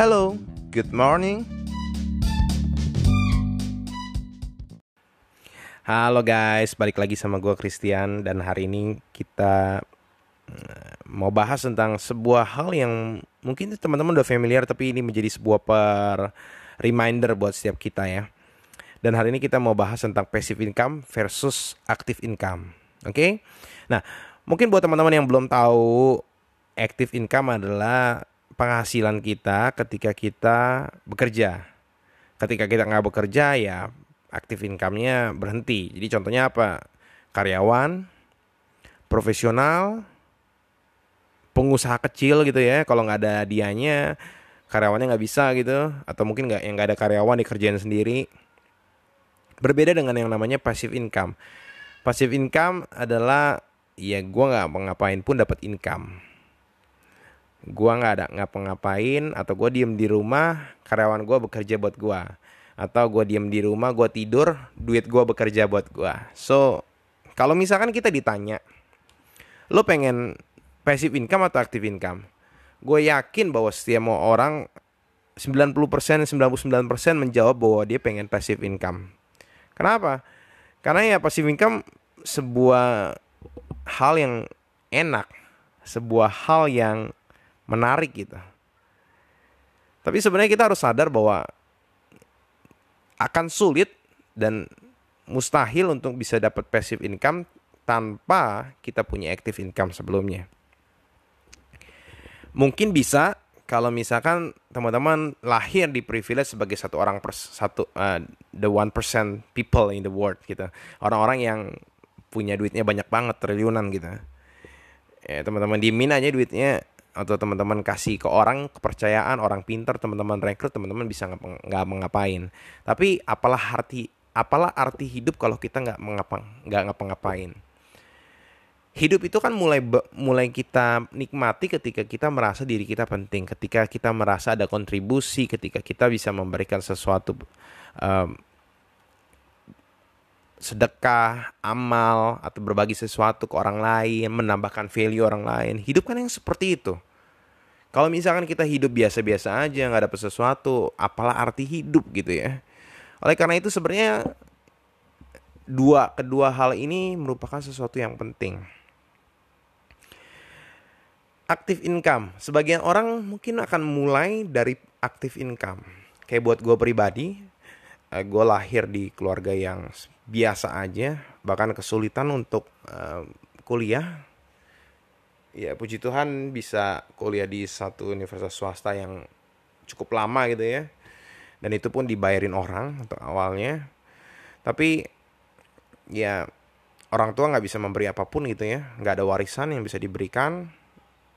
Hello, good morning. Halo guys, balik lagi sama gue Christian dan hari ini kita eh, mau bahas tentang sebuah hal yang mungkin teman-teman udah familiar tapi ini menjadi sebuah per reminder buat setiap kita ya. Dan hari ini kita mau bahas tentang passive income versus active income. Oke? Okay? Nah, mungkin buat teman-teman yang belum tahu active income adalah penghasilan kita ketika kita bekerja. Ketika kita nggak bekerja ya active income-nya berhenti. Jadi contohnya apa? Karyawan, profesional, pengusaha kecil gitu ya. Kalau nggak ada dianya, karyawannya nggak bisa gitu. Atau mungkin nggak yang nggak ada karyawan dikerjain sendiri. Berbeda dengan yang namanya passive income. Passive income adalah ya gue nggak ngapain pun dapat income gua nggak ada ngapa-ngapain atau gua diem di rumah karyawan gua bekerja buat gua. Atau gua diem di rumah gua tidur duit gua bekerja buat gua. So kalau misalkan kita ditanya lo pengen passive income atau active income? Gue yakin bahwa setiap orang 90% 99% menjawab bahwa dia pengen passive income. Kenapa? Karena ya passive income sebuah hal yang enak sebuah hal yang menarik gitu. Tapi sebenarnya kita harus sadar bahwa akan sulit dan mustahil untuk bisa dapat passive income tanpa kita punya active income sebelumnya. Mungkin bisa kalau misalkan teman-teman lahir di privilege sebagai satu orang per, satu uh, the one percent people in the world gitu. Orang-orang yang punya duitnya banyak banget triliunan gitu. Ya, teman-teman dimin aja duitnya atau teman-teman kasih ke orang kepercayaan orang pintar teman-teman rekrut teman-teman bisa nggak mengapain. Tapi apalah arti apalah arti hidup kalau kita nggak mengapa nggak ngapa-ngapain? Hidup itu kan mulai mulai kita nikmati ketika kita merasa diri kita penting ketika kita merasa ada kontribusi ketika kita bisa memberikan sesuatu um, sedekah, amal, atau berbagi sesuatu ke orang lain, menambahkan value orang lain. Hidup kan yang seperti itu. Kalau misalkan kita hidup biasa-biasa aja, nggak dapat sesuatu, apalah arti hidup gitu ya. Oleh karena itu sebenarnya dua kedua hal ini merupakan sesuatu yang penting. Aktif income, sebagian orang mungkin akan mulai dari aktif income. Kayak buat gue pribadi, eh, gue lahir di keluarga yang biasa aja bahkan kesulitan untuk uh, kuliah. Ya puji Tuhan bisa kuliah di satu universitas swasta yang cukup lama gitu ya. Dan itu pun dibayarin orang untuk awalnya. Tapi ya orang tua nggak bisa memberi apa pun gitu ya. Nggak ada warisan yang bisa diberikan.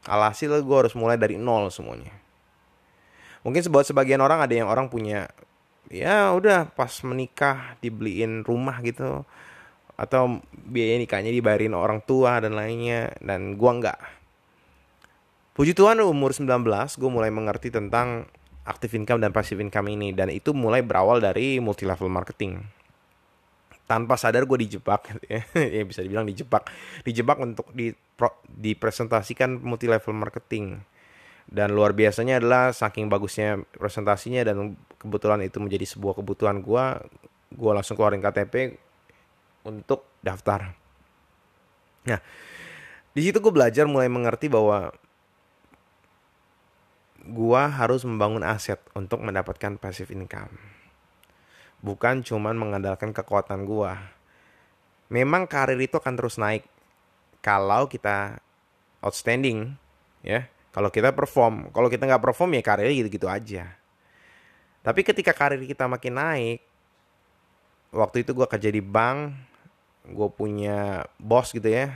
Alhasil gue harus mulai dari nol semuanya. Mungkin buat sebagian orang ada yang orang punya ya udah pas menikah dibeliin rumah gitu. Atau biaya nikahnya dibayarin orang tua dan lainnya. Dan gua nggak. Puji Tuhan umur 19 gue mulai mengerti tentang active income dan passive income ini. Dan itu mulai berawal dari multi level marketing. Tanpa sadar gue dijebak ya. ya bisa dibilang dijebak. Dijebak untuk di dipresentasikan multi level marketing dan luar biasanya adalah saking bagusnya presentasinya dan kebetulan itu menjadi sebuah kebutuhan gue gue langsung keluarin KTP untuk daftar. Nah di situ gue belajar mulai mengerti bahwa gue harus membangun aset untuk mendapatkan passive income. Bukan cuman mengandalkan kekuatan gue memang karir itu akan terus naik kalau kita outstanding ya kalau kita perform, kalau kita nggak perform ya karirnya gitu-gitu aja. Tapi ketika karir kita makin naik, waktu itu gue kerja di bank, gue punya bos gitu ya.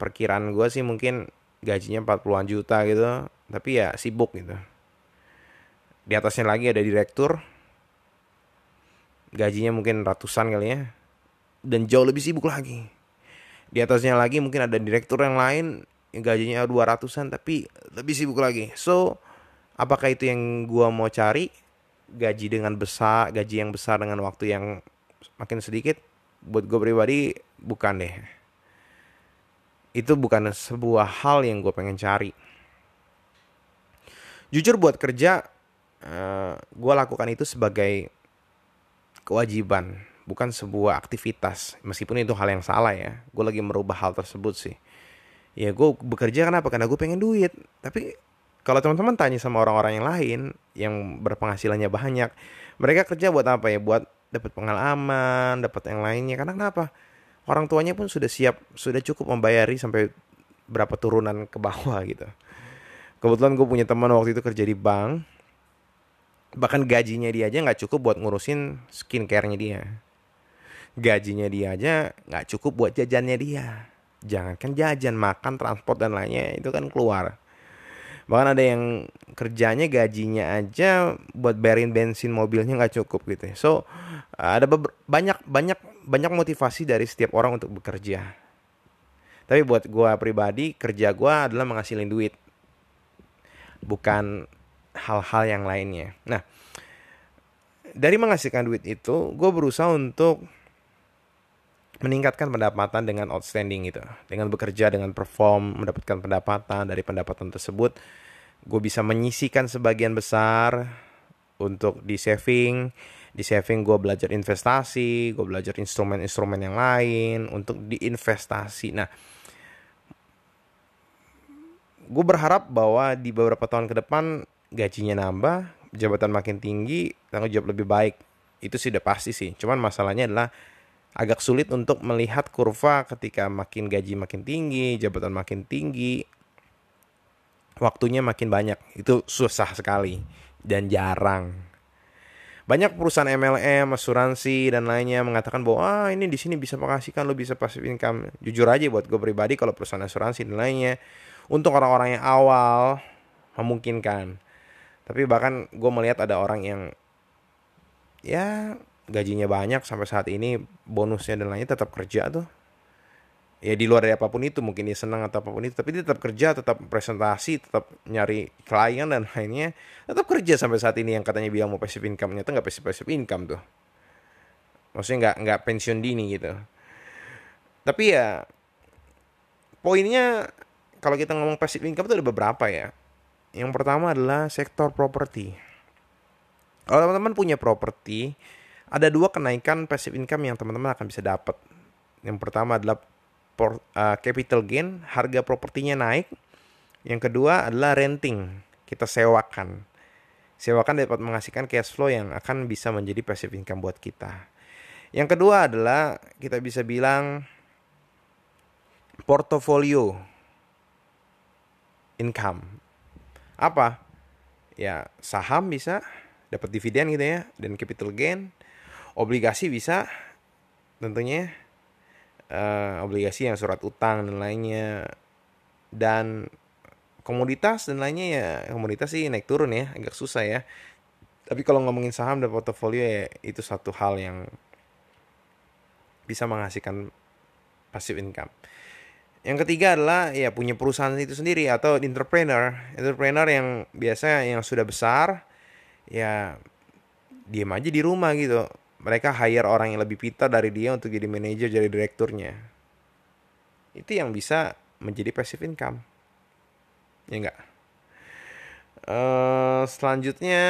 Perkiraan gue sih mungkin gajinya 40-an juta gitu, tapi ya sibuk gitu. Di atasnya lagi ada direktur, gajinya mungkin ratusan kali ya, dan jauh lebih sibuk lagi. Di atasnya lagi mungkin ada direktur yang lain gajinya 200-an tapi lebih sibuk lagi. So, apakah itu yang gua mau cari? Gaji dengan besar, gaji yang besar dengan waktu yang makin sedikit buat gue pribadi bukan deh. Itu bukan sebuah hal yang gue pengen cari. jujur buat kerja uh, gue lakukan itu sebagai kewajiban bukan sebuah aktivitas meskipun itu hal yang salah ya gue lagi merubah hal tersebut sih ya gue bekerja kenapa karena gue pengen duit. Tapi kalau teman-teman tanya sama orang-orang yang lain yang berpenghasilannya banyak mereka kerja buat apa ya? Buat dapat pengalaman dapat yang lainnya. Karena kenapa? Orang tuanya pun sudah siap sudah cukup membayari sampai berapa turunan ke bawah gitu. Kebetulan gue punya teman waktu itu kerja di bank. Bahkan gajinya dia aja nggak cukup buat ngurusin skincare-nya dia. Gajinya dia aja nggak cukup buat jajannya dia jangankan jajan makan transport dan lainnya itu kan keluar. Bahkan ada yang kerjanya gajinya aja buat bayarin bensin mobilnya nggak cukup gitu ya. so ada banyak banyak banyak motivasi dari setiap orang untuk bekerja. Tapi buat gue pribadi kerja gue adalah menghasilin duit. Bukan hal-hal yang lainnya. Nah dari menghasilkan duit itu gue berusaha untuk meningkatkan pendapatan dengan outstanding gitu. Dengan bekerja, dengan perform, mendapatkan pendapatan dari pendapatan tersebut, gue bisa menyisikan sebagian besar untuk di saving. Di saving gue belajar investasi, gue belajar instrumen-instrumen yang lain untuk diinvestasi. Nah, gue berharap bahwa di beberapa tahun ke depan gajinya nambah, jabatan makin tinggi, tanggung jawab lebih baik. Itu sih udah pasti sih. Cuman masalahnya adalah agak sulit untuk melihat kurva ketika makin gaji makin tinggi, jabatan makin tinggi, waktunya makin banyak. Itu susah sekali dan jarang. Banyak perusahaan MLM, asuransi dan lainnya mengatakan bahwa ah, ini di sini bisa menghasilkan lo bisa passive income. Jujur aja buat gue pribadi kalau perusahaan asuransi dan lainnya untuk orang-orang yang awal memungkinkan. Tapi bahkan gue melihat ada orang yang ya gajinya banyak sampai saat ini bonusnya dan lainnya tetap kerja tuh. Ya di luar dari apa pun itu mungkin dia senang atau apa pun itu tapi dia tetap kerja tetap presentasi tetap nyari klien dan lainnya tetap kerja sampai saat ini. Yang katanya bilang mau passive income ternyata nggak passive passive income tuh. Maksudnya nggak nggak pensiun dini gitu. Tapi ya poinnya kalau kita ngomong passive income itu ada beberapa ya. Yang pertama adalah sektor properti. Kalau teman-teman punya properti ada dua kenaikan passive income yang teman-teman akan bisa dapat. Yang pertama adalah uh, capital gain, harga propertinya naik. Yang kedua adalah renting, kita sewakan. Sewakan dapat menghasilkan cash flow yang akan bisa menjadi passive income buat kita. Yang kedua adalah kita bisa bilang portofolio income. Apa? Ya, saham bisa dapat dividen gitu ya dan capital gain obligasi bisa tentunya uh, obligasi yang surat utang dan lainnya. Dan komoditas dan lainnya ya komoditas sih naik turun ya agak susah ya. Tapi kalau ngomongin saham dan portofolio ya itu satu hal yang bisa menghasilkan passive income. Yang ketiga adalah ya punya perusahaan itu sendiri atau entrepreneur. Entrepreneur yang biasa yang sudah besar ya diam aja di rumah gitu mereka hire orang yang lebih pintar dari dia untuk jadi manajer jadi direkturnya. Itu yang bisa menjadi passive income. Ya enggak? Uh, selanjutnya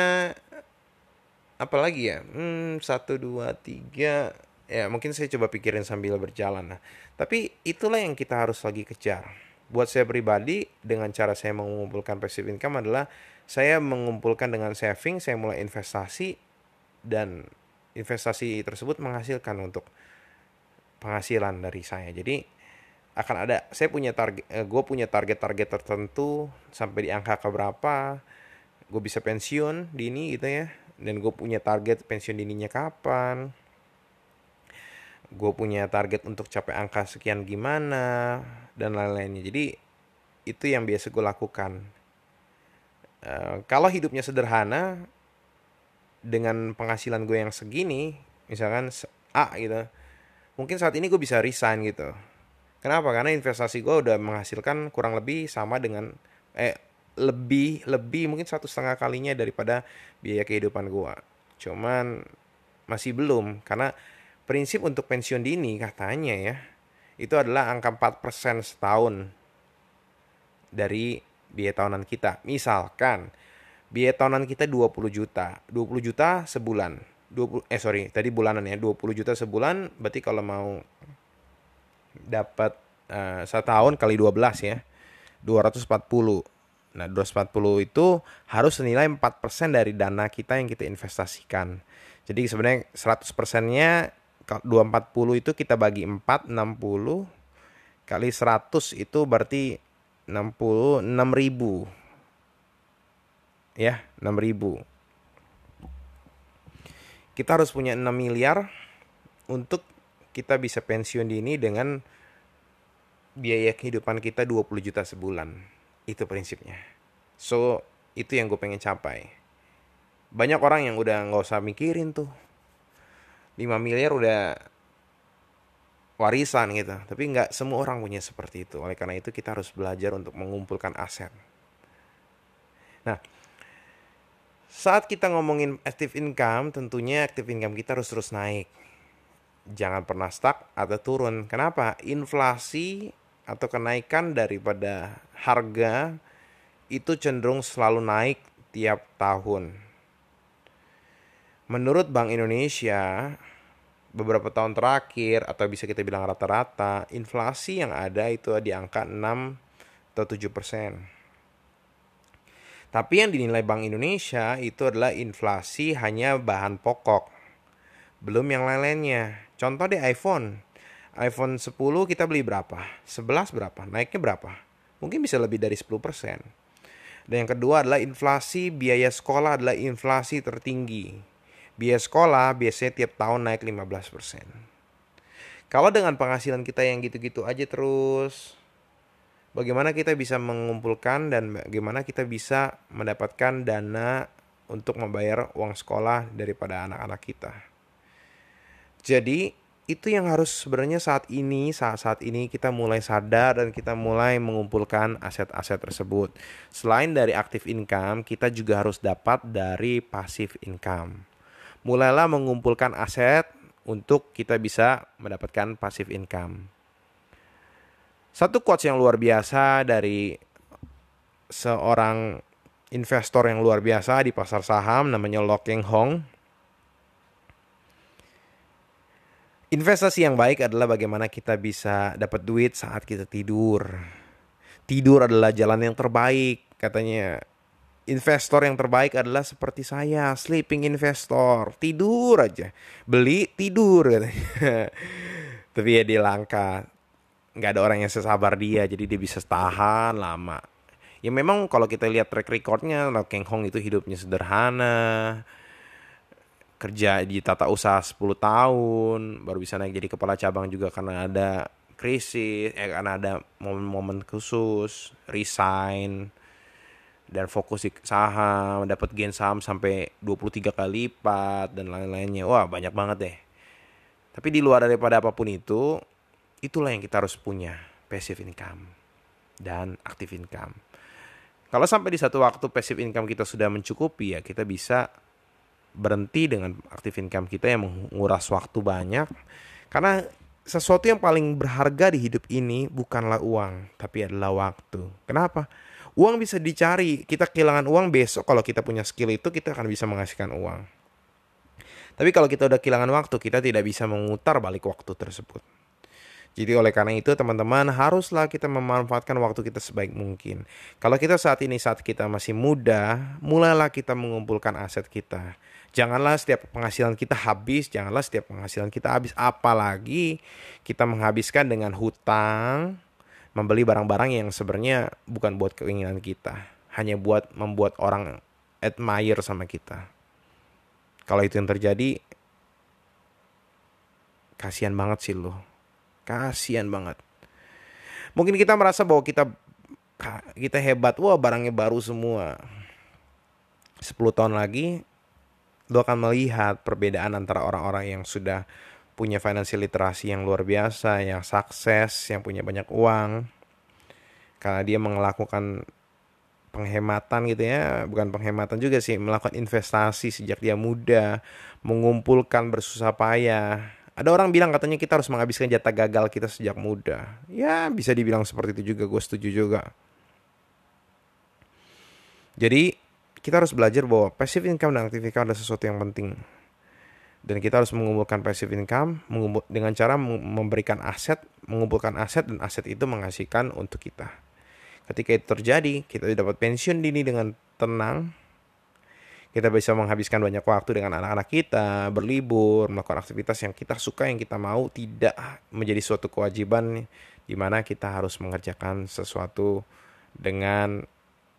apa lagi ya? Hmm, satu dua tiga. Ya mungkin saya coba pikirin sambil berjalan nah tapi itulah yang kita harus lagi kejar. Buat saya pribadi dengan cara saya mengumpulkan passive income adalah saya mengumpulkan dengan saving saya mulai investasi dan investasi tersebut menghasilkan untuk penghasilan dari saya. Jadi akan ada saya punya target eh, gue punya target-target tertentu sampai di angka ke berapa gue bisa pensiun dini gitu ya dan gue punya target pensiun dininya kapan gue punya target untuk capai angka sekian gimana dan lain-lainnya jadi itu yang biasa gue lakukan uh, kalau hidupnya sederhana dengan penghasilan gue yang segini misalkan A gitu mungkin saat ini gue bisa resign gitu. Kenapa? Karena investasi gue udah menghasilkan kurang lebih sama dengan eh lebih lebih mungkin satu setengah kalinya daripada biaya kehidupan gue. Cuman masih belum karena prinsip untuk pensiun dini katanya ya itu adalah angka 4% setahun dari biaya tahunan kita. Misalkan biaya tahunan kita 20 juta 20 juta sebulan 20 eh sorry tadi bulanan ya 20 juta sebulan berarti kalau mau dapat uh, satu tahun kali 12 ya 240 Nah, 240 itu harus senilai 4% dari dana kita yang kita investasikan. Jadi sebenarnya 100%-nya 240 itu kita bagi 4, 60 kali 100 itu berarti 60 ribu. Ya, 6000. Kita harus punya 6 miliar untuk kita bisa pensiun dini dengan biaya kehidupan kita 20 juta sebulan. Itu prinsipnya. So, itu yang gue pengen capai. Banyak orang yang udah nggak usah mikirin tuh. 5 miliar udah warisan gitu. Tapi nggak semua orang punya seperti itu. Oleh karena itu kita harus belajar untuk mengumpulkan aset. Nah, saat kita ngomongin active income, tentunya active income kita harus terus naik. Jangan pernah stuck atau turun. Kenapa? Inflasi atau kenaikan daripada harga itu cenderung selalu naik tiap tahun. Menurut Bank Indonesia, beberapa tahun terakhir atau bisa kita bilang rata-rata, inflasi yang ada itu di angka 6 atau 7 persen. Tapi yang dinilai Bank Indonesia itu adalah inflasi hanya bahan pokok. Belum yang lain-lainnya. Contoh di iPhone iPhone 10 kita beli berapa? 11 berapa? Naiknya berapa? Mungkin bisa lebih dari 10%. Dan yang kedua adalah inflasi biaya sekolah adalah inflasi tertinggi. Biaya sekolah biasanya tiap tahun naik 15%. Kalau dengan penghasilan kita yang gitu-gitu aja terus, bagaimana kita bisa mengumpulkan dan bagaimana kita bisa mendapatkan dana untuk membayar uang sekolah daripada anak-anak kita. Jadi, itu yang harus sebenarnya saat ini saat saat ini kita mulai sadar dan kita mulai mengumpulkan aset-aset tersebut. Selain dari aktif income, kita juga harus dapat dari pasif income. Mulailah mengumpulkan aset untuk kita bisa mendapatkan pasif income. Satu quotes yang luar biasa dari seorang investor yang luar biasa di pasar saham namanya Lo Hong Investasi yang baik adalah bagaimana kita bisa dapat duit saat kita tidur. Tidur adalah jalan yang terbaik, katanya. Investor yang terbaik adalah seperti saya, sleeping investor. Tidur aja. Beli, tidur katanya. Tapi ya dia langka. Nggak ada orang yang sesabar dia, jadi dia bisa tahan lama. Ya memang kalau kita lihat track recordnya, Keng Hong itu hidupnya sederhana kerja di tata usaha 10 tahun baru bisa naik jadi kepala cabang juga karena ada krisis eh karena ada momen-momen khusus resign dan fokus di saham dapat gain saham sampai 23 kali lipat dan lain-lainnya wah banyak banget deh tapi di luar daripada apa pun itu itulah yang kita harus punya passive income dan active income. Kalau sampai di satu waktu passive income kita sudah mencukupi ya kita bisa berhenti dengan aktif income kita yang menguras waktu banyak. Karena sesuatu yang paling berharga di hidup ini bukanlah uang tapi adalah waktu. Kenapa? Uang bisa dicari. Kita kehilangan uang besok kalau kita punya skill itu kita akan bisa menghasilkan uang. Tapi kalau kita udah kehilangan waktu kita tidak bisa memutar balik waktu tersebut jadi oleh karena itu teman-teman haruslah kita memanfaatkan waktu kita sebaik mungkin. Kalau kita saat ini saat kita masih muda, mulailah kita mengumpulkan aset kita. Janganlah setiap penghasilan kita habis, janganlah setiap penghasilan kita habis. Apalagi kita menghabiskan dengan hutang, membeli barang-barang yang sebenarnya bukan buat keinginan kita, hanya buat membuat orang admire sama kita. Kalau itu yang terjadi, kasihan banget sih lo. Kasihan banget. Mungkin kita merasa bahwa kita kita hebat, wah barangnya baru semua. 10 tahun lagi lu akan melihat perbedaan antara orang-orang yang sudah punya financial literasi yang luar biasa, yang sukses, yang punya banyak uang. Karena dia melakukan penghematan gitu ya, bukan penghematan juga sih, melakukan investasi sejak dia muda, mengumpulkan bersusah payah. Ada orang bilang katanya kita harus menghabiskan jatah gagal kita sejak muda. Ya bisa dibilang seperti itu juga, gue setuju juga. Jadi kita harus belajar bahwa passive income dan active income adalah sesuatu yang penting dan kita harus mengumpulkan passive income dengan cara memberikan aset, mengumpulkan aset dan aset itu menghasilkan untuk kita. Ketika itu terjadi, kita dapat pensiun dini dengan tenang. Kita bisa menghabiskan banyak waktu dengan anak-anak kita, berlibur, melakukan aktivitas yang kita suka, yang kita mau, tidak menjadi suatu kewajiban di mana kita harus mengerjakan sesuatu dengan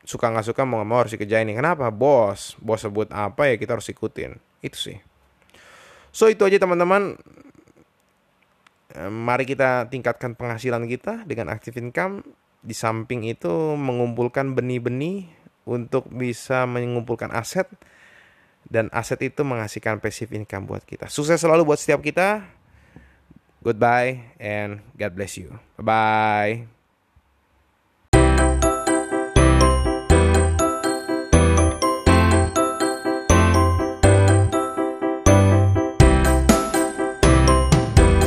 suka nggak suka mau nggak mau harus dikerjain. Kenapa? Bos, bos sebut apa ya kita harus ikutin. Itu sih. So itu aja teman-teman. Mari kita tingkatkan penghasilan kita dengan active income. Di samping itu mengumpulkan benih-benih untuk bisa mengumpulkan aset dan aset itu menghasilkan passive income buat kita. Sukses selalu buat setiap kita. Goodbye and God bless you. Bye bye.